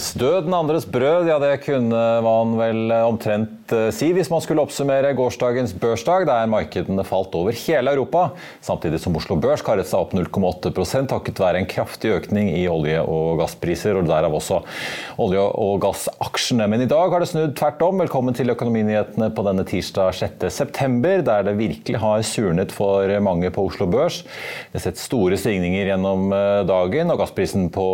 Enes død, den andres brød, ja det kunne man vel omtrent eh, si hvis man skulle oppsummere gårsdagens børsdag, der markedene falt over hele Europa, samtidig som Oslo Børs karet seg opp 0,8% takket være en kraftig økning i olje- og gasspriser, og derav også olje- og gassaksjene. Men i dag har det snudd tvert om. Velkommen til Økonominyhetene på denne tirsdag 6.9, der det virkelig har surnet for mange på Oslo Børs. Vi har sett store stigninger gjennom eh, dagen, og gassprisen på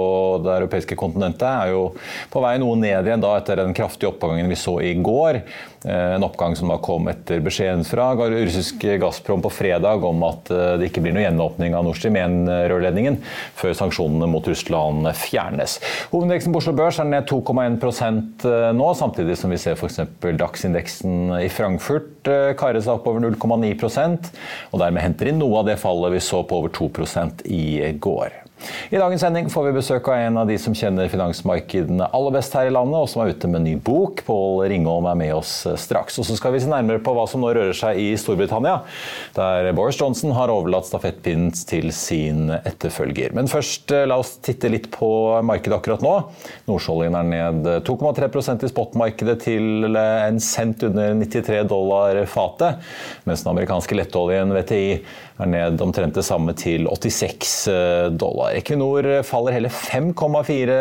det europeiske kontinentet er jo på vei noe ned igjen da etter den kraftige oppgangen vi så i går. Eh, en oppgang som da kom etter beskjeden fra russisk Gazprom på fredag om at eh, det ikke blir noe gjenåpning av Nord Stream 1-rørledningen før sanksjonene mot Russland fjernes. Hovedindeksen på Oslo Børs er ned 2,1 eh, nå, samtidig som vi ser f.eks. dagsindeksen i Frankfurt kare seg opp over 0,9% og dermed henter inn noe av det fallet vi så på over 2% i går. I dagens sending får vi besøk av en av de som kjenner finansmarkedene aller best her i landet, og som er ute med en ny bok. Pål Ringholm er med oss eh, straks. Og så skal vi se nærmere på hva som nå rører seg i Storbritannia, der Boris Johnson har overlatt stafettpinnen til sin etterfølger. Men først, eh, la oss titte litt på markedet akkurat nå. Nordsjøoljen er ned 2,3% i spotmarkedet til en cent under 93 dollar fatet, mens den amerikanske lettoljen VTI er ned omtrent det samme til 86 eh, dollar. Equinor faller hele 5,4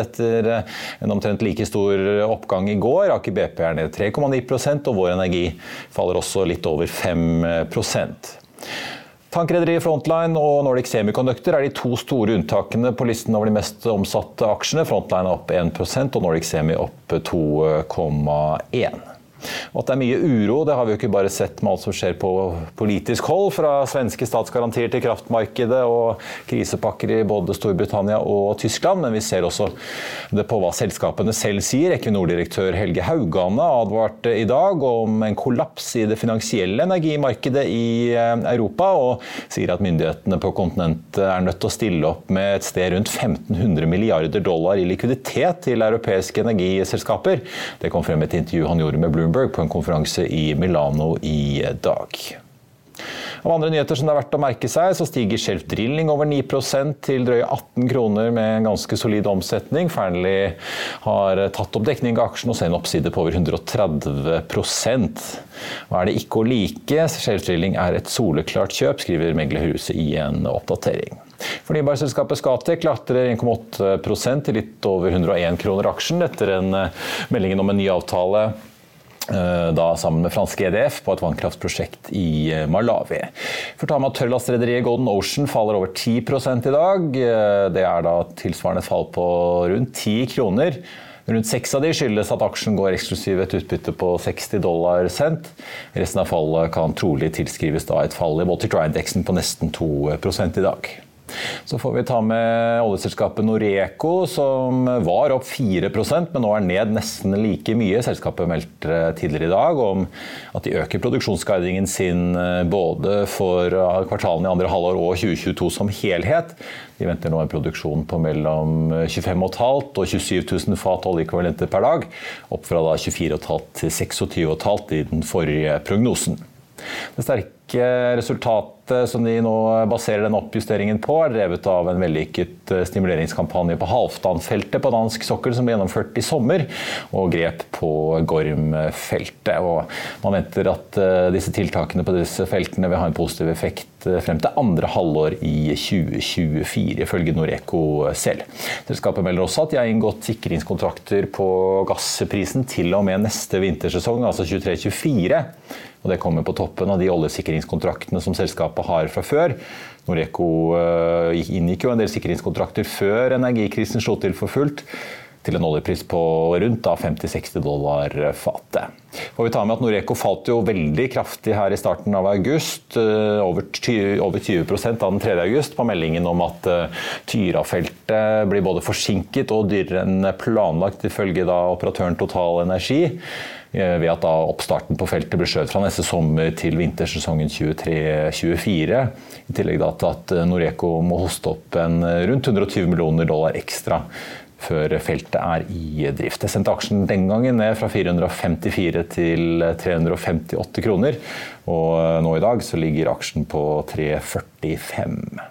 etter eh, en omtrent like stor oppgang i går. Aker BP er ned 3,9% og Vår Energi faller også litt over 5% Tankrederiet Frontline og Nordic Semiconductor er de to store unntakene på listen over de mest omsatte aksjene. Frontline er opp 1 og Nordic Semi opp 2,1 og at det er mye uro, det har vi jo ikke bare sett med alt som skjer på politisk hold, fra svenske statsgarantier til kraftmarkedet og krisepakker i både Storbritannia og Tyskland, men vi ser også det på hva selskapene selv sier. Equinor-direktør Helge Haugane advarte i dag om en kollaps i det finansielle energimarkedet i eh, Europa, og sier at myndighetene på kontinentet er nødt til å stille opp med et sted rundt 1500 milliarder dollar i likviditet til europeiske energiselskaper. Det kom frem i et intervju han gjorde med Bloomberg Bloomberg på en konferanse i Milano i dag. Av andre nyheter som det er verdt å merke seg, så stiger Shelf Drilling over 9% til drøye 18 kroner med en ganske solid omsetning. Fearnley har tatt opp dekning av aksjen og ser en oppside på over 130% Hva er det ikke å like? Shelf Drilling er et soleklart kjøp, skriver meglerhuset i en oppdatering. Fornybarselskapet Scatec klatrer 1,8 til litt over 101 kroner aksjen etter en meldingen om en ny avtale Eh, da sammen med franske EDF på et vannkraftprosjekt i eh, Malawi. For ta med at Tørrlastrederiet Golden Ocean faller over 10 i dag. Eh, det er da tilsvarende fall på rundt 10 kroner. Rundt seks av de skyldes at aksjen går eksklusiv et utbytte på 60 dollar cent. Resten av fallet kan trolig tilskrives da et fall i Baltic Dry-indeksen på nesten 2 i dag. Så får vi ta med oljeselskapet Noreco, som var opp 4% men nå er ned nesten like mye. Selskapet meldte tidligere i dag om at de øker produksjonsguidingen sin eh, både for eh, kvartalene i andre halvår og 2022 som helhet. De venter nå en produksjon på mellom 25,5 og 27 000 fat oljeekvivalenter per dag, opp fra 24,5 til 26,5 i den forrige prognosen. Det sterke Resultatet som de nå baserer den oppjusteringen på, er drevet av en vellykket eh, stimuleringskampanje på Halvdan-feltet på dansk sokkel som ble gjennomført i sommer, og grep på Gorm-feltet. Man venter at eh, disse tiltakene på disse feltene vil ha en positiv effekt eh, frem til andre halvår i 2024, ifølge Noreco selv. Selskapet melder også at de har inngått sikringskontrakter på gassprisen til og med neste vintersesong, altså 23-24. Og det kommer på toppen av de oljesikringskontraktene som selskapet har fra før. Noreco uh, inngikk jo en del sikringskontrakter før energikrisen slo til for fullt til en oljepris på rundt 50-60 dollar fatet. Får vi tar med at Noreco falt jo veldig kraftig her i starten av august. Eh, over 20, over 20 av den 3. august på meldingen om at Tyrafeltet Tyra-feltet blir både forsinket og dyrere enn planlagt, ifølge da operatøren Total Energi. Eh, ved at da oppstarten på feltet ble skjøvet fra neste sommer til vintersesongen 23-24. I tillegg da til at eh, Noreco må hoste opp en eh, rundt 120 millioner dollar ekstra før feltet er i drift. Jeg sendte aksjen den gangen ned fra 454 til 358 kroner. Og nå i dag så ligger aksjen på 345.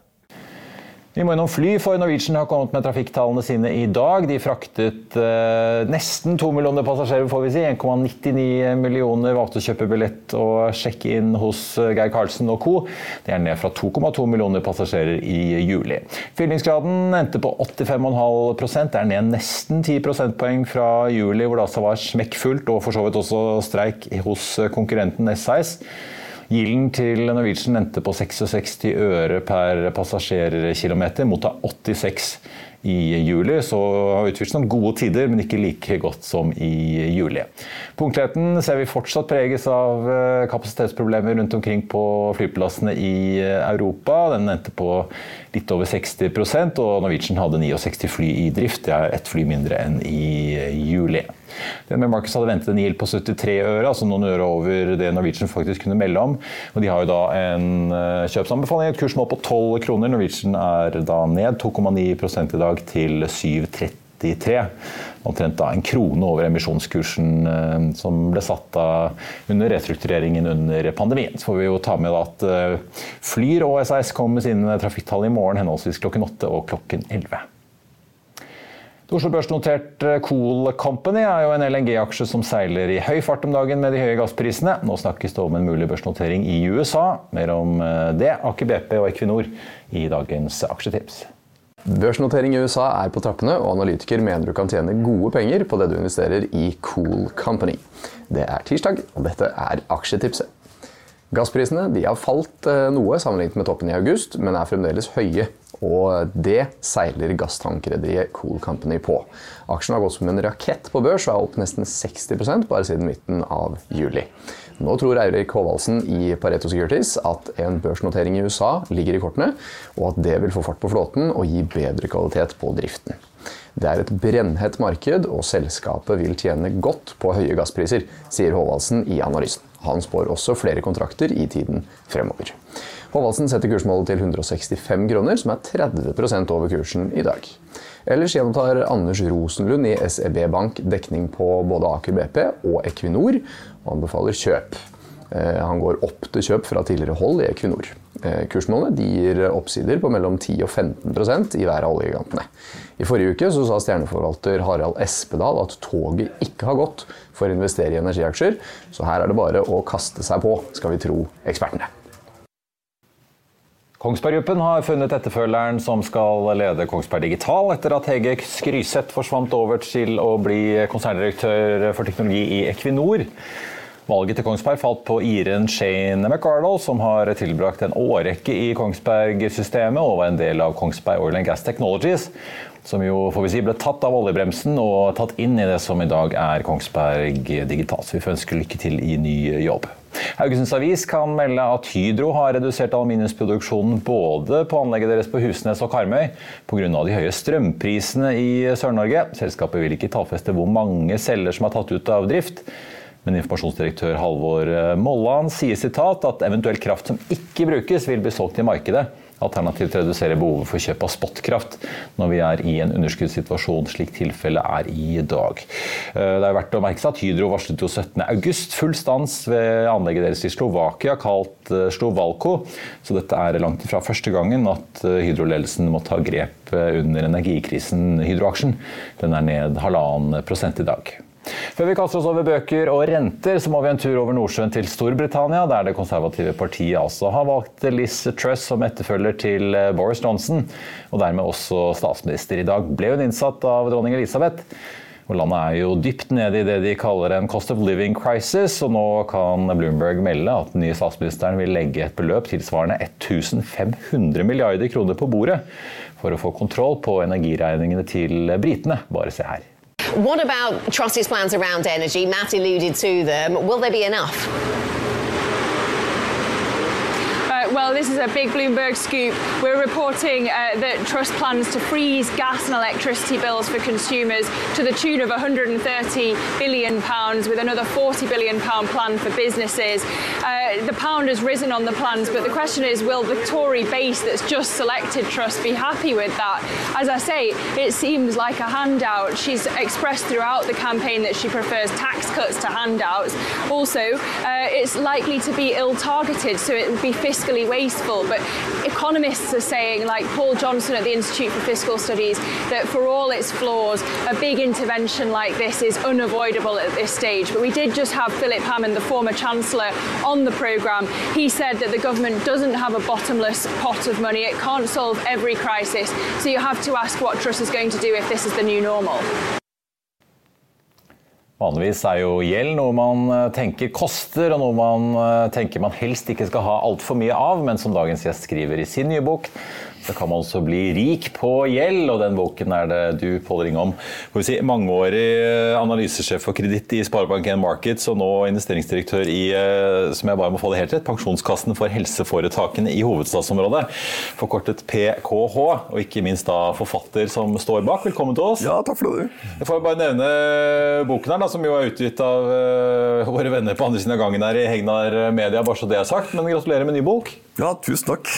Vi må innom fly, for Norwegian har kommet med trafikktallene sine i dag. De fraktet eh, nesten to millioner passasjerer, får vi si. 1,99 millioner valgte å kjøpe billett og sjekke inn hos eh, Geir Karlsen og co. Det er ned fra 2,2 millioner passasjerer i juli. Fyllingsgraden endte på 85,5 Det er ned nesten 10 prosentpoeng fra juli, hvor det altså var smekkfullt, og for så vidt også streik hos konkurrenten S-Size. Gilden til Norwegian endte på 66 øre per passasjerkilometer, mot 86 i juli. Så noen gode tider, men ikke like godt som i juli. Punktligheten ser vi fortsatt preges av eh, kapasitetsproblemer rundt omkring på flyplassene i eh, Europa. Den endte på litt over 60% og Norwegian hadde 69 fly i drift. Det er ett fly mindre enn i juli. DNB Markets hadde ventet en yield på 73 øre, altså noen øre over det Norwegian faktisk kunne melde om. Og De har jo da en eh, kjøpsanbefaling, et kursmål på 12 kroner. Norwegian er da ned 2,9 i dag til 7,33. Omtrent da en krone over emisjonskursen eh, som ble satt under restruktureringen under pandemien. Så får vi jo ta med at eh, Flyr og SAS kommer med sine trafikktall i morgen henholdsvis klokken åtte og klokken 11. Oslo Børs-notert eh, Cool Company er jo en LNG-aksje som seiler i høy fart om dagen med de høye gassprisene. Nå snakkes det om en mulig børsnotering i USA. Mer om eh, det, Aker BP og Equinor i dagens aksjetips. Børsnotering i USA er på trappene, og analytiker mener du kan tjene gode penger på det du investerer i Cool Company. Det er tirsdag, og dette er aksjetipset. Gassprisene har falt eh, noe sammenlignet med toppen i august, men er fremdeles høye og det seiler gasstankrederiet Cool Company på. Aksjen har gått som en rakett på børs og er opp nesten 60% bare siden midten av juli. Nå tror Eirik Håvaldsen i Pareto Securities at en børsnotering i USA ligger i kortene, og at det vil få fart på flåten og gi bedre kvalitet på driften. Det er et brennhett marked, og selskapet vil tjene godt på høye gasspriser, sier Håvaldsen i analysen. Han spår også flere kontrakter i tiden fremover. Håvaldsen setter kursmålet til 165 kroner, som er 30% over kursen i dag. Ellers gjentar Anders Rosenlund i SEB Bank dekning på både Aker BP og Equinor, og anbefaler kjøp. Eh, han går opp til kjøp fra tidligere hold i Equinor. Eh, kursmålene gir oppsider på mellom 10 og 15% i hver av oljegigantene. I forrige uke sa stjerneforvalter Harald Espedal at toget ikke har gått for å investere i energiaksjer, så her er det bare å kaste seg på, skal vi tro ekspertene. Kongsberg Gruppen har funnet etterfølgeren som skal lede Kongsberg Digital, etter at Hege Skryseth forsvant over til å bli konserndirektør for teknologi i Equinor. Valget til Kongsberg falt på Iren Shane McArdle, som har tilbrakt en årrekke i Kongsberg-systemet og var en del av Kongsberg Oil and Gas Technologies. som jo får vi si, ble tatt av oljebremsen og tatt inn i det som i dag er Kongsberg Digital. Så vi får ønske lykke til i ny jobb. Haugesunds Avis kan melde at Hydro har redusert aluminiumsproduksjonen både på anlegget deres på Husnes og Karmøy pga. de høye strømprisene i Sør-Norge. Selskapet vil ikke tallfeste hvor mange celler som er tatt ut av drift. Men informasjonsdirektør Halvor Molland sier sitat at eventuell kraft som ikke brukes, vil bli solgt i markedet. Alternativt redusere behovet for kjøp av spotkraft når vi er i en underskuddssituasjon, slik tilfellet er i dag. Eh, det er verdt å merke seg at Hydro varslet jo 17.8 full stans ved anlegget deres i Slovakia, kalt Slovalko, Så dette er langt ifra første gangen at eh, Hydro-ledelsen må ta grep under energikrisen Hydro-aksjen. Den er ned halvannen prosent i dag. Før vi kaster oss over bøker og renter, så må vi en tur over Nordsjøen til Storbritannia, der det konservative partiet altså har valgt Liz Truss som etterfølger til eh, Boris Johnson, og dermed også statsminister. I dag ble hun innsatt av dronning Elisabeth. Og landet er jo dypt nede i det de kaller en cost of living crisis, og nå kan Bloomberg melde at den nye statsministeren vil legge et beløp tilsvarende 1500 milliarder kroner på bordet for å få kontroll på energiregningene til britene. Bare se her. What about Truss's plans around energy? Matt alluded to them. Will they be enough? Well, this is a big Bloomberg scoop. We're reporting uh, that Trust plans to freeze gas and electricity bills for consumers to the tune of 130 billion pounds, with another 40 billion pound plan for businesses. Uh, the pound has risen on the plans, but the question is, will the Tory base that's just selected Trust be happy with that? As I say, it seems like a handout. She's expressed throughout the campaign that she prefers tax cuts to handouts. Also, uh, it's likely to be ill-targeted, so it would be fiscally wasteful. But economists are saying, like Paul Johnson at the Institute for Fiscal Studies, that for all its flaws, a big intervention like this is unavoidable at this stage. But we did just have Philip Hammond, the former Chancellor, on the programme. He said that the government doesn't have a bottomless pot of money, it can't solve every crisis. So you have to ask what Truss is going to do if this is the new normal. Vanligvis er jo gjeld noe man eh, tenker koster, og noe man eh, tenker man helst ikke skal ha altfor mye av, men som dagens gjest skriver i sin nye bok, så kan man også bli rik på gjeld, og den boken er det du, Pål vi si, mangeårig eh, analysesjef for kreditt i Sparebank1 Markets, og nå investeringsdirektør i eh, som jeg bare må få det helt rett, Pensjonskassen for helseforetakene i hovedstadsområdet, forkortet PKH, og ikke minst da forfatter som står bak. Velkommen til oss. Ja, takk for det. Jeg får bare nevne boken her, da, som jo er utgitt av våre venner på andre siden av gangen her i Hegnar Media, bare så det er sagt. Men gratulerer med ny bok. Ja, tusen takk.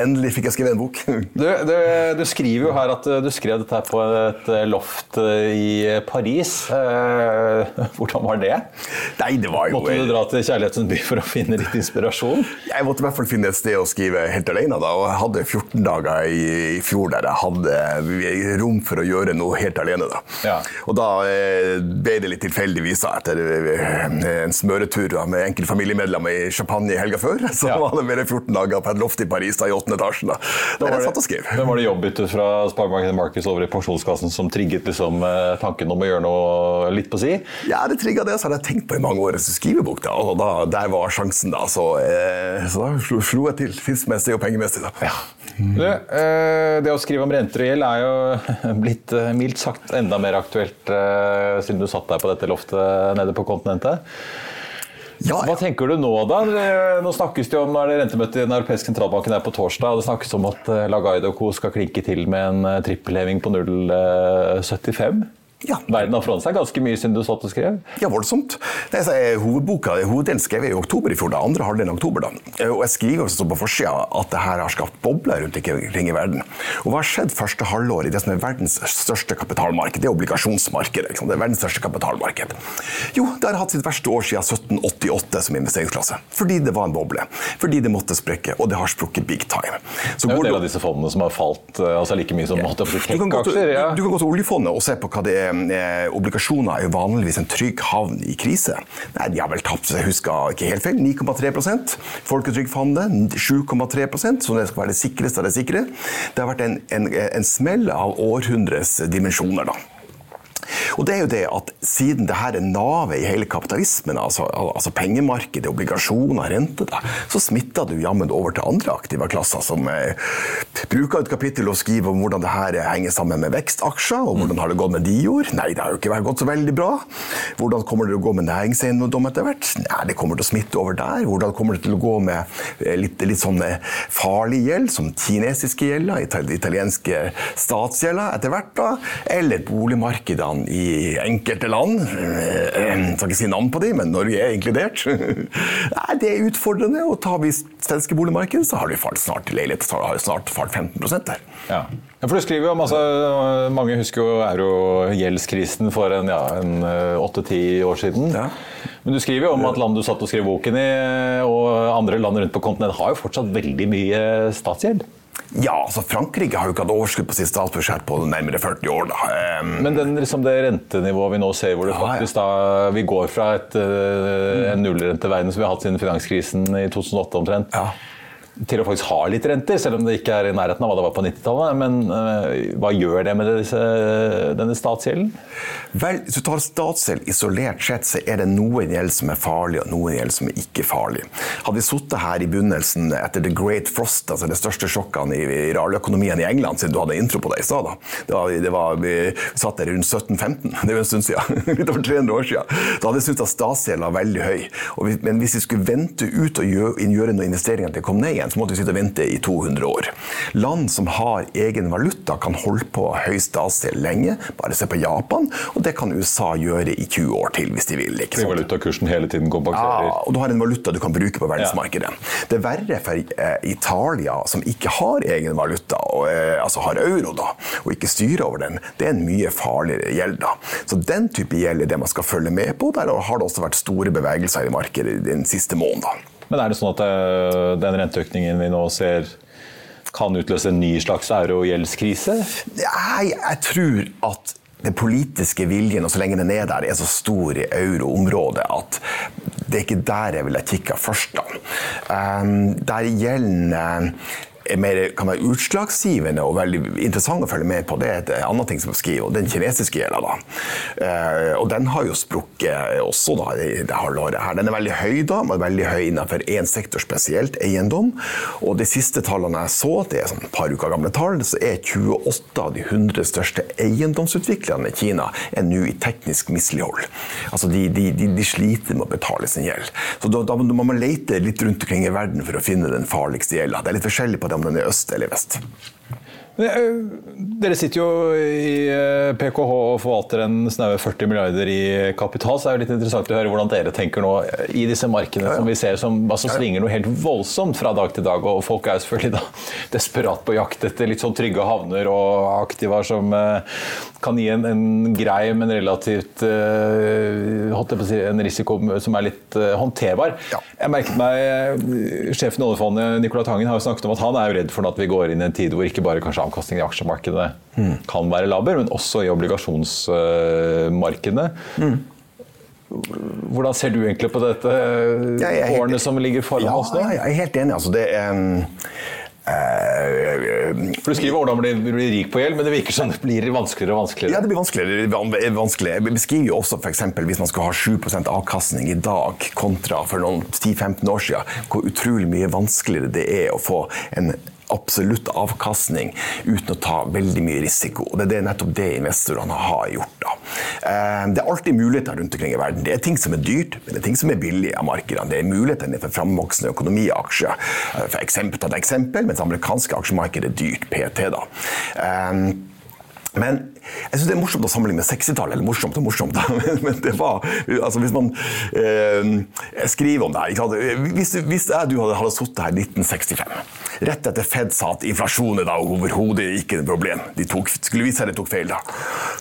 Endelig fikk jeg skrevet en bok. Du, du, du, skriver jo her at du skrev dette på et loft i Paris. Eh, hvordan var det? Nei, det var jo... Måtte du dra til Kjærlighetens by for å finne litt inspirasjon? Jeg måtte i hvert fall finne et sted å skrive helt alene. Da, og Jeg hadde 14 dager i, i fjor der jeg hadde rom for å gjøre noe helt alene. Da. Ja. Og da eh, ble det litt tilfeldigvis etter eh, en smøretur med enkelte familiemedlemmer i champagne helga før. Så ja. var det mer 14 dager dager på et loft i Paris da, i åttende etasjen. Da. Der jeg satt og skrev. Men Var det jobbbyttet fra Sparebanken Markets over i pensjonskassen som trigget liksom, eh, tanken om å gjøre noe litt på si? Ja, det trigga det. Så hadde jeg tenkt på i mange år å skrivebok, da, og da, der var sjansen. da, Så, eh, så da slo, slo, jeg til tidsmessig og pengemessig. da. Ja. Du, eh, det å skrive om renter og gjeld er jo blitt eh, mildt sagt enda mer aktuelt eh, siden du satt deg på dette loftet nede på kontinentet. Ja, ja. Hva tenker du nå, da? Nå snakkes det om når det rentemøte i Den europeiske sentralbanken er på torsdag. og Det snakkes om at Lagaide og co. skal klinke til med en eh, trippelheving på 0,75. Ja. Verden har forandret seg ganske mye siden du satt og skrev? Ja, voldsomt. Det er hovedboka, Hoveddelen skrev jeg i oktober i fjor. da, andre halvdelen av oktober da. Og Jeg skriver også på forsida at det her har skapt bobler rundt omkring i verden. Og Hva har skjedd første halvår i det som er verdens største kapitalmarked? Det er obligasjonsmarkedet. Det er verdens største kapitalmarked. Jo, det har hatt sitt verste år siden 1788 som investeringsklasse. Fordi det var en boble. Fordi det måtte sprekke, og det har sprukket big time. Så det er jo en del av disse fondene som har falt eh, altså like mye som ja. tech-aksjer. Ja. Du kan gå til oljefondet og se på hva det er eh, obligasjoner er jo vanligvis en trygg havn i krise. Nei, De har vel tapt jeg husker ikke helt feil, 9,3% Folketrygdfondet 7,3 som det skal være det sikreste av det sikre. Det har vært en, en, en smell av århundres dimensjoner. da. Og det er jo det at siden det her er navet i hele kapitalismen, altså, altså pengemarkedet, obligasjoner, rente, da, så smitter du jammen over til andre aktive klasser som eh, bruker et kapittel og skriver om hvordan det her henger sammen med vekstaksjer, og hvordan har det gått med Dior? Nei, det har jo ikke vært gått så veldig bra. Hvordan kommer det til å gå med næringseiendom etter hvert? Nei, det kommer til å smitte over der. Hvordan kommer det til å gå med eh, litt, litt sånn farlig gjeld, som kinesiske gjelder, italienske statsgjelder etter hvert, da, eller boligmarkedene i enkelte land. Jeg skal ikke si navn på de, men Norge er inkludert. Nei, det er utfordrende. Og tar vi svenske boligmarkedet, så har vi falt snart leilighet, har det snart falt 15 der. Ja. Ja, for du skriver jo om, altså, Mange husker jo eurogjeldskrisen for en, ja, en åtte-ti år siden. Ja. Men du skriver jo om at land du satt og skrev boken i, og andre land rundt på kontinentet, har jo fortsatt veldig mye statsgjeld. Ja, altså Frankrike har jo ikke hatt overskudd på sitt statsbudsjett på nærmere 40 år. da. Um, Men den, liksom det rentenivået vi nå ser, hvor det faktisk da, vi går fra et, uh, en nullrenteverden som vi har hatt siden finanskrisen i 2008 omtrent, ja til å faktisk ha litt renter, selv om det ikke er i nærheten av hva det var på 90-tallet. Men uh, hva gjør det med disse, denne statsgjelden? Vel, Hvis du tar statsgjeld isolert sett, så er det noen gjeld som er farlig, og noen gjeld som er ikke farlig. Hadde vi sittet her i begynnelsen etter the great frost, altså det største sjokkene i, realøkonomien i England, siden du hadde intro på det i stad, var, det var, vi satt der rundt 1715, det er jo en stund siden, litt over 300 år siden, da hadde jeg syntes at statsgjelden var veldig høy. Men hvis vi skulle vente ut og gjøre, gjøre til å kom ned igjen, så måtte vi sitte og vente i 200 år. Land som har egen valuta, kan holde på høy statsgjeld lenge. Bare se på Japan, og det kan USA gjøre i 20 år til hvis de vil. Ikke sant? valutakursen hele tiden kompenserer? Ja, og du har en valuta du kan bruke på verdensmarkedet. Ja. Det er verre for eh, Italia, som ikke har egen valuta, og, eh, altså har euro, da, og ikke styrer over den. Det er en mye farligere gjeld. da. Så den type gjeld er det man skal følge med på. Der har det også vært store bevegelser i markedet den siste måneden. Men er det sånn at eh, den renteøkningen vi nå ser kan utløse en ny slags eurogjeldskrise? Nei, jeg tror at den politiske viljen, og så lenge den er der, er så stor i euroområdet at det er ikke der jeg ville kikka først. da. Um, der gjelden er mer, kan være utslagsgivende og veldig interessant å følge med på, det er et annet ting som skriver, og den kinesiske gjelda. da. Eh, og den har jo sprukket også da, i det halvåret her. Den er veldig høy, da, men veldig høy innenfor én sektor spesielt, eiendom. Og de siste tallene jeg så, det er sånn et par uker gamle tall, så er 28 av de 100 største eiendomsutviklerne i Kina er nå i teknisk mislighold. Altså de, de, de, de, sliter med å betale sin gjeld. Så da, da må man lete litt rundt omkring i verden for å finne den farligste gjelda. Det er litt forskjellig på det om den er øst eller vest. Dere sitter jo i PKH og forvalter en snaue 40 milliarder i kapital, så det er jo litt interessant å høre hvordan dere tenker nå i disse markedene som vi ser som altså, svinger noe helt voldsomt fra dag til dag. Og folk er jo selvfølgelig da desperat på jakt etter litt sånn trygge havner og aktiver som kan gi en, en grei, men relativt si, en risiko som er litt håndterbar. Jeg merket meg Sjefen i oljefondet, Nicolai Tangen, har jo snakket om at han er jo redd for at vi går inn i en tid hvor ikke bare kanskje avkastningen i aksjemarkedet mm. kan være laber, men også i obligasjonsmarkedene. Mm. Hvordan ser du egentlig på dette, årene som ligger foran ja, oss nå? Jeg er helt enig. Altså, det er, en for Du skriver hvordan man blir, rik på gjeld, men det virker som det blir vanskeligere og vanskeligere. Ja, det blir vanskeligere. vanskeligere. Jeg beskriver jo også f.eks. hvis man skal ha 7 avkastning i dag kontra for noen 10-15 år siden, hvor utrolig mye vanskeligere det er å få en absolutt avkastning uten å ta veldig mye risiko. Og Det er nettopp det investorene har gjort. da. Eh, det er alltid muligheter rundt omkring i verden. Det er ting som er dyrt, men det er ting som er billige av markedene. Det er muligheter for framvoksende økonomi og aksjer. Eh, for eksempel, ta et eksempel, mens amerikanske aksjemarked er dyrt PT. da. Eh, men jeg syns det er morsomt å sammenligne med 60-tallet. Eller morsomt og morsomt, men det var altså Hvis man eh, skriver om det her Hvis, hvis jeg, du hadde, hadde sittet her 1965, rett etter Fed sa at inflasjon er overhodet ikke et problem De tok, skulle vise seg de tok feil da.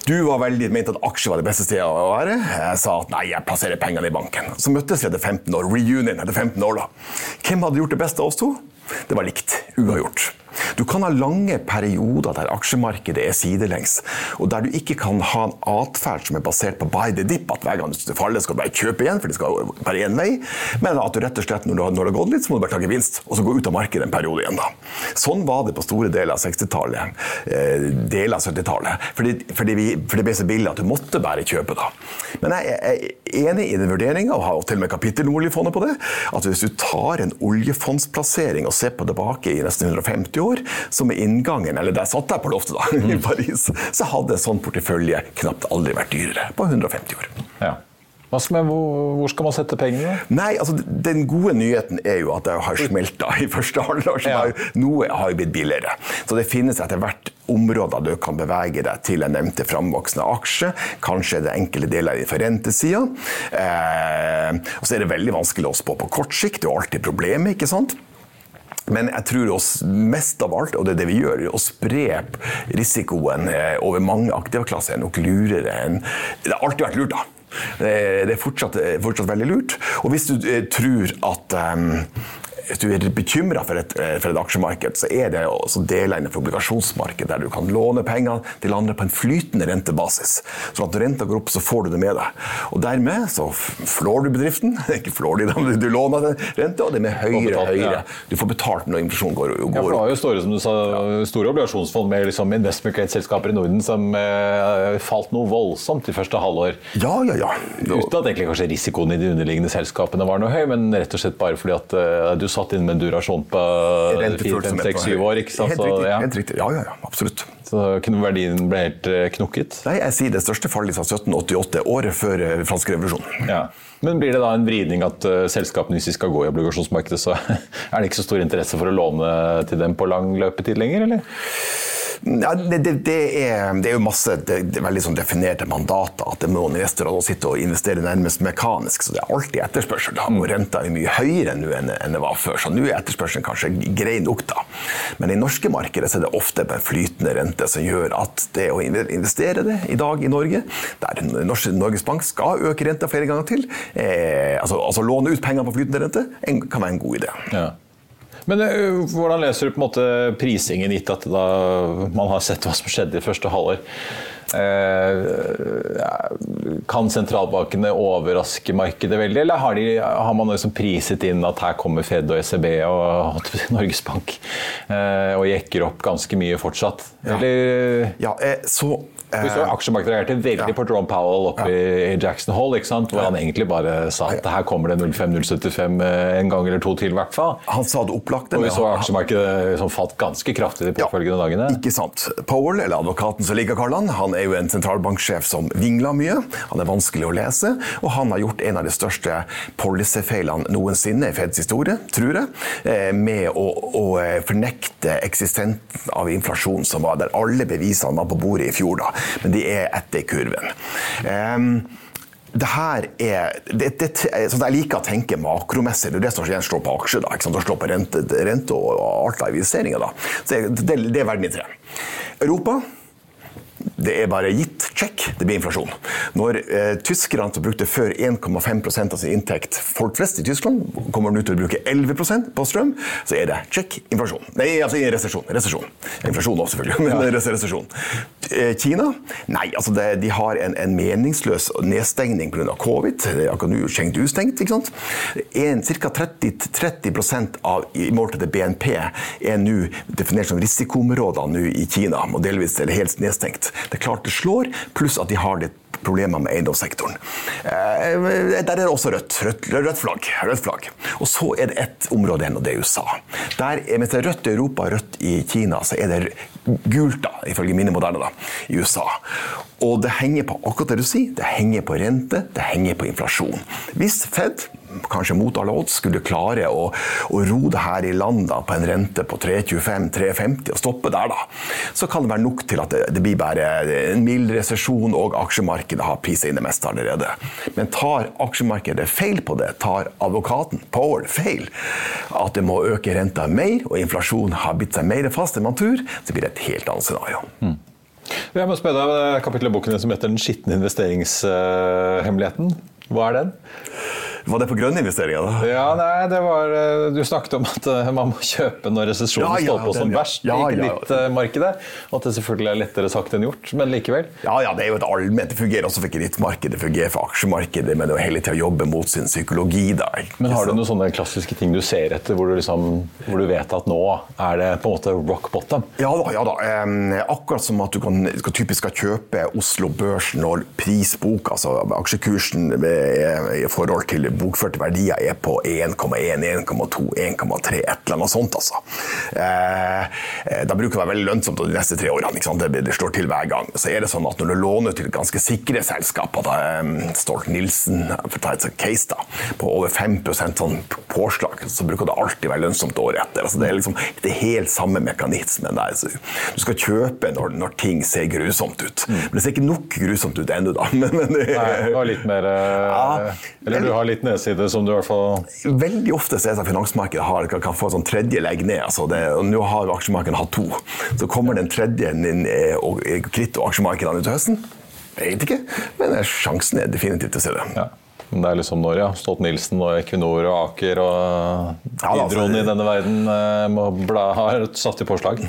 Du var veldig mente at aksjer var det beste stedet å være. Jeg sa at nei, jeg plasserer pengene i banken. Så møttes vi etter 15 år. Reunion etter 15 år, da. Hvem hadde gjort det beste av oss to? Det var likt. Uavgjort. Du kan ha lange perioder der aksjemarkedet er sidelengs, og der du ikke kan ha en atferd som er basert på buy the dip, at hver gang det faller skal du bare kjøpe igjen, for det skal bare én vei, men at du rett og slett når det har, gått litt, så må du bare ta gevinst, og så gå ut av markedet en periode. Da. Sånn var det på store deler av 60-tallet, eh, deler av 70-tallet, fordi, fordi, vi, fordi det ble så billig at du måtte bare kjøpe. da. Men jeg er enig i den vurderinga, og har til og med kapittel om oljefondet på det, at hvis du tar en oljefondsplassering og ser på tilbake i nesten 150 år, som er inngangen, eller der satt jeg på loftet da, i Mm. Paris, så hadde en sånn portefølje knapt aldri vært dyrere på 150 år. Ja. Man, hvor, skal man sette pengene? Nei, altså Den gode nyheten er jo at det har smelta i første halvår. Ja. har Noe har blitt billigere. Så det finnes etter hvert områder du kan bevege deg til en nevnte framvoksende aksje. Kanskje det enkelte deler innenfor rentesida. Eh, og så er det veldig vanskelig å spå på kort sikt. Det er jo alltid problemet, ikke sant? Men jeg tror oss mest av alt, og det er det vi gjør, å spre risikoen eh, over mange aktive klasser er nok lurere enn Det har alltid vært lurt, da. Det er fortsatt, fortsatt veldig lurt. Og hvis du eh, tror at eh, hvis du er bekymra for, eh, for et aksjemarked, så er det også deler innenfor obligasjonsmarkedet der du kan låne penger til andre på en flytende rentebasis. Så at når renta går opp, så får du det med deg. Og dermed så flår du bedriften. Ikke flår de, dem, du låner den rente, og det er med høyere betalt, og høyere. ja. Du får betalt når inflasjonen går, Ja, for det har jo store, som du sa, store obligasjonsfond med liksom investment grade-selskaper i Norden som eh, falt noe voldsomt i første halvår. Ja, ja, ja. Uten at egentlig kanskje risikoen i de underliggende selskapene var noe høy, men rett og slett bare fordi at eh, du satt inn med en durasjon på 4-5-6-7 år. ikke sant? Helt Så, riktig. ja. Helt riktig. Ja, ja, ja, absolutt. så kunne verdien ble helt knokket? knukket. Nei, jeg sier det største fallet siden 1788, året før eh, fransk revolusjon. Ja. Men blir det da en vridning at uh, selskapene, hvis de skal gå i obligasjonsmarkedet, så er det ikke så stor interesse for å låne til dem på lang løpetid lenger, eller? Ja, det, det, det, er, det er jo masse veldig sånn definerte mandater. At det må investorer sitte og investere nærmest mekanisk. Så det er alltid etterspørsel. Da. Og renta er mye høyere nå enn, enn det var før. Så nå er etterspørselen kanskje grei nok, da. Men i norske markedet så er det ofte en flytende rente som gjør at det å investere det i dag i Norge, der Norges Bank skal øke renta flere ganger til, eh, altså, altså låne ut penger på flytende rente, en, kan være en god idé. Ja. Men eh, hvordan leser du på en måte prisingen, gitt at man har sett hva som skjedde i første halvår? Eh, ja, kan sentralbankene overraske markedet veldig, eller har, de, har man liksom priset inn at her kommer Fed og ECB og Norges Bank eh, og jekker opp ganske mye fortsatt? Eller Ja, eh, så vi så Aksjemarkedet reagerte veldig Ja. på Jerome Powell oppe i Jackson sant? hvor han egentlig bare sa at her kommer det 05-075 en gang eller to til, i hvert fall. Han sa det opplagt. Og vi så aksjemarkedet som falt ganske kraftig de Ja, påfølgende dagene. Ikke sant. Powell, eller advokaten som ligger kaller han, han er jo en sentralbanksjef som vingler mye. Han er vanskelig å lese, og han har gjort en av de største policyfeilene noensinne i Feds historie, tror jeg, eh, med å, å eh, fornekte eksistensen av inflasjon som var der. Alle bevisene var på bordet i fjor, da, men de er etter kurven. Um, det her er det, det, sånn Jeg liker å tenke makromessig. Det er det som slår på aksjer. da, ikke sant? Det slår på rente, rente og alt av investeringer. da. Så det, det, det er verden i tre. Europa det er bare gitt check, det blir inflasjon. Når eh, tyskerne som brukte før 1,5% av sin inntekt, folk flest i Tyskland, kommer nå til å bruke 11% på strøm, så er det check, inflasjon. Nei, altså resesjon. resesjon. Inflasjon også, selvfølgelig, men ja. resesjon. Eh, Kina? Nei, altså det, de har en, en meningsløs nedstengning pga. covid. Det er akkurat nå Chengdu stengt. ikke sant? Ca. 30, 30 av i mål til det BNP er nå definert som risikoområder nå i Kina, og delvis eller helt nedstengt. Det er klart det slår, pluss at de har litt problemer med eiendomssektoren. Eh, der er det også rødt. Rødt, rødt, flagg, rødt flagg. Og så er det ett område igjen, og det er USA. Der, mens det er rødt i Europa og rødt i Kina, så er det gult, da, ifølge mine moderne, da, i USA. Og det henger på akkurat det du sier. Det henger på rente, det henger på inflasjon. Hvis Fed kanskje mot alle odds, skulle klare å, å ro det her i land på en rente på 3,25-3,50 og stoppe der, da, så kan det være nok til at det, det blir bare en mild resesjon, og aksjemarkedet har priset inn det meste allerede. Men tar aksjemarkedet feil på det, tar advokaten Powell feil, at det må øke renta mer, og inflasjonen har bitt seg mer fast enn man tror, så blir det et helt annet scenario. Mm. Jeg må spørre deg kapittelet i boken som heter 'Den skitne investeringshemmeligheten'. Hva er den? Var det på grønne investeringer? da? Ja, nei, det var eh, Du snakket om at eh, man må kjøpe når resesjonen Ja, ja, står på den, som verst Ja, i kredittmarkedet. Og at det selvfølgelig er lettere sagt enn gjort, men likevel. Ja, ja, det er jo et allment. Det fungerer også for kredittmarkedet, det fungerer for aksjemarkedet, men det er jo hele tida jobbe mot sin psykologi. da. Men har du noen sånne klassiske ting du ser etter, hvor du, liksom, hvor du vet at nå er det på en måte rock bottom? Ja da. ja da. Akkurat som at du kan, skal, typisk skal kjøpe Oslo Børs når prisbok, altså aksjekursen med, i forhold til bokførte verdier er på 1,1, 1,2, 1,3, et eller annet sånt. altså. Eh, eh, da bruker det å være veldig lønnsomt de neste tre årene. ikke? Det, det slår til hver gang. Så er det sånn at når du låner til ganske sikre selskaper, da, em, Stolt-Nielsen for å ta et case da, på over 5 sånn påslag, så bruker det alltid være lønnsomt året etter. Altså, det er liksom det er helt samme mekanismen der. Så du skal kjøpe når, når ting ser grusomt ut. Men det ser ikke nok grusomt ut ennå, da. Men, men Nei, du har litt mer eh, Ja. Eller du har litt nedside som du i hvert fall Veldig ofte så er det sånn at finansmarkedet har, kan, kan få en sånn tredje legg ned. Altså det, og nå har aksjemarkedene hatt to. Så kommer den tredje inn, eh, og eh, kritt- og aksjemarkedene utover høsten. Jeg vet ikke, men sjansen er definitivt til å se det. ja. Men det er liksom når, ja. Stolt-Nielsen og Equinor og Aker og Ja, Hydroen altså- i denne verden eh, har satt i påslag.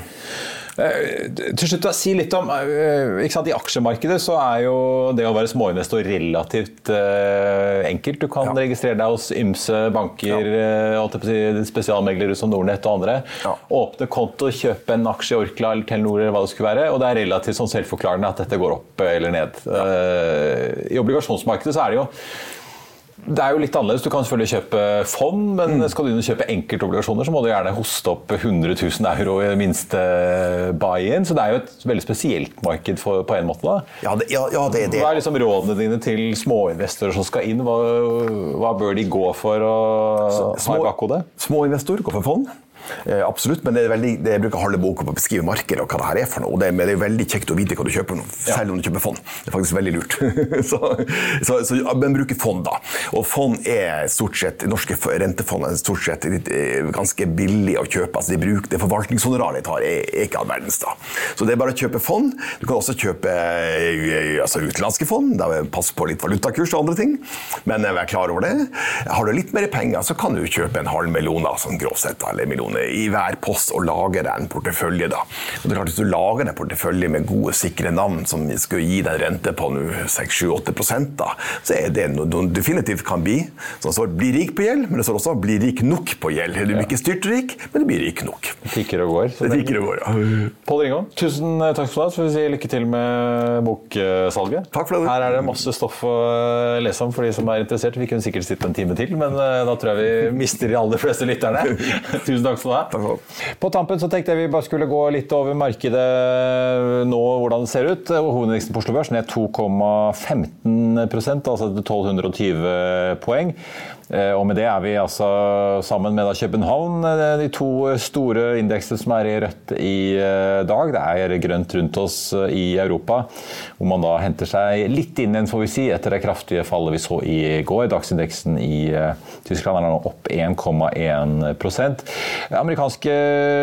Eh, Til slutt, da, si litt om eh, sant, I aksjemarkedet så er jo det å være småinvestor relativt eh, enkelt. Du kan Ja. registrere deg hos ymse banker, ja. si, spesialmeglere som Nordnett og andre. Ja. Åpne konto, kjøpe en aksje i Orkla eller Telenor eller hva det skulle være. Og det er relativt sånn selvforklarende at dette går opp eller ned. Eh, I obligasjonsmarkedet så er det jo det er jo litt annerledes. Du kan selvfølgelig kjøpe fond, men Mm. skal du inn og kjøpe enkeltobligasjoner, så må du gjerne hoste opp 100 000 euro i minste buy-in. Så det er jo et veldig spesielt marked for, på en måte. da. Ja, det, ja, ja, det det. Hva er liksom rådene dine til småinvestorer som skal inn? Hva, hva bør de gå for å ha i bakhodet? Småinvestor går for fond. Eh, absolutt, men det er veldig, det jeg bruker halve boka på å beskrive markedet og hva det her er for noe. Det, er- det er veldig kjekt å vite hva du kjøper, nå, selv om du kjøper fond. Det er faktisk veldig lurt. så, så, så, men bruker fond, da. Og fond er stort sett, norske rentefond er stort sett eh, ganske billig å kjøpe. altså de bruker, Det forvaltningshonoraret de tar, er, er ikke all verdens. da. Så det er bare å kjøpe fond. Du kan også kjøpe eh, altså utenlandske fond. da Pass på litt valutakurs og andre ting. Men eh, vær klar over det. Har du litt mer penger, så kan du kjøpe en halv million da, sånn grovt sett, eller eller millioner i hver post og lager deg en portefølje. da. Og det er klart Hvis du lager deg en portefølje med gode, sikre navn som skal gi deg en rente på 6-7-8% da, så er det noe du definitivt kan bli. Så det står 'bli rik på gjeld', men det står også 'bli rik nok på gjeld'. Du blir ikke styrtrik, men du blir rik nok. Tikker og går. så Det tikker og går, ja. Pål Ringholm, tusen takk for det. Så får vi si lykke til med boksalget. Takk for det. Her er det masse stoff å lese om for de som er interessert. Vi kunne sikkert sitte en time til, men eh, da tror jeg vi mister de aller fleste lytterne. tusen takk. Takk skal du ha. På tampen så tenkte jeg vi bare skulle gå litt over markedet nå, hvordan det ser ut. Hovedindeksen på Oslo Børs ned 2,15 altså til 1220 poeng. Eh, Og med det er vi altså sammen med København, eh, de to store indeksene som er i rødt i eh, dag. Det er grønt rundt oss i Europa, hvor man da henter seg litt inn igjen, får vi si, etter det kraftige fallet vi så i går. Dagsindeksen i Tyskland er nå opp 1,1 Amerikanske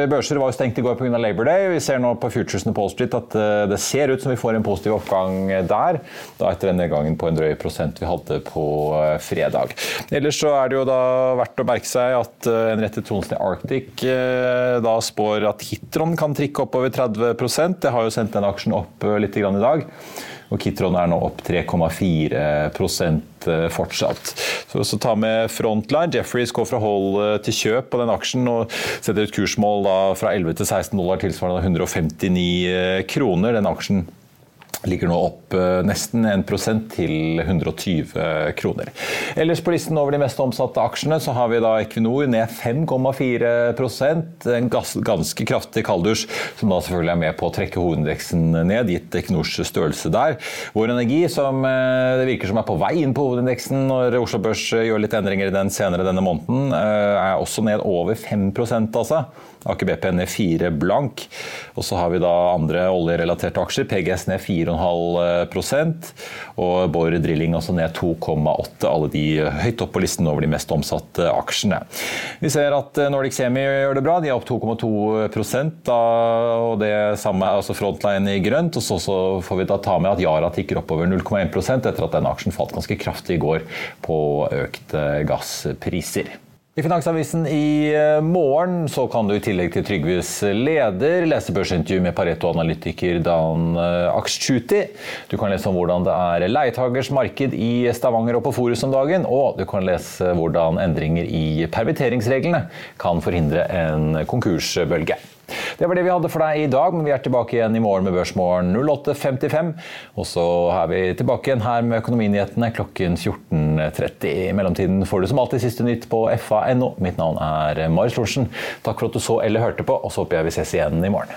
børser var jo stengt i går pga. Labor Day. Vi ser nå på futuresene på Wall Street at eh, det ser ut som vi får en positiv oppgang der, da etter den nedgangen på en drøy prosent vi hadde på eh, fredag. Ellers så er det jo da verdt å merke seg at eh, en rettet Tronsen i Arctic eh, da spår at Hitron kan trikke oppover 30% Det har jo sendt den aksjen opp eh, litt i dag. Og Kitron er nå opp 3,4 eh, fortsatt. Så, så ta med Frontline. Jeffreys går fra hold eh, til kjøp på den aksjen og setter et kursmål da fra 11 til 16 dollar, tilsvarende 159 kroner. Den aksjen ligger nå opp eh, nesten 1% til 120 kroner. Ellers på listen over de mest omsatte aksjene så har vi da Equinor ned 5,4% En ganske kraftig kalddusj, som da selvfølgelig er med på å trekke hovedindeksen ned, gitt Equinors størrelse der. Vår Energi, som eh, det virker som er på vei inn på hovedindeksen når Oslo Børs eh, gjør litt endringer i den senere denne måneden, er også ned over 5 altså. Aker BP ned 4 blank. Og så har vi da andre oljerelaterte aksjer. PGS ned 4,5% og Borr Drilling også ned 2,8. Alle de høyt opp på listen over de mest omsatte aksjene. Vi ser at Nordic Semi gjør det bra. De er opp 2,2% og det samme er altså Frontline i grønt. og så, får vi da ta med at Yara tikker oppover 0,1 etter at denne aksjen falt ganske kraftig i går på økte gasspriser. I Finansavisen i eh, morgen så kan du i tillegg til Trygves leder lese børsintervju med Pareto-analytiker Dan eh, Akschuti. Du kan lese om hvordan det er leietagers marked i Stavanger og på Forus om dagen. Og du kan lese hvordan endringer i permitteringsreglene kan forhindre en konkursbølge. Det var det vi hadde for deg i dag, men vi er tilbake igjen i morgen med Børsmorgen 08.55. Og så er vi tilbake igjen her med Økonominyhetene klokken 14.30. I mellomtiden får du som alltid siste nytt på fa.no. Mitt navn er Marius Lorentzen. Takk for at du så eller hørte på, og så håper jeg vi ses igjen i morgen.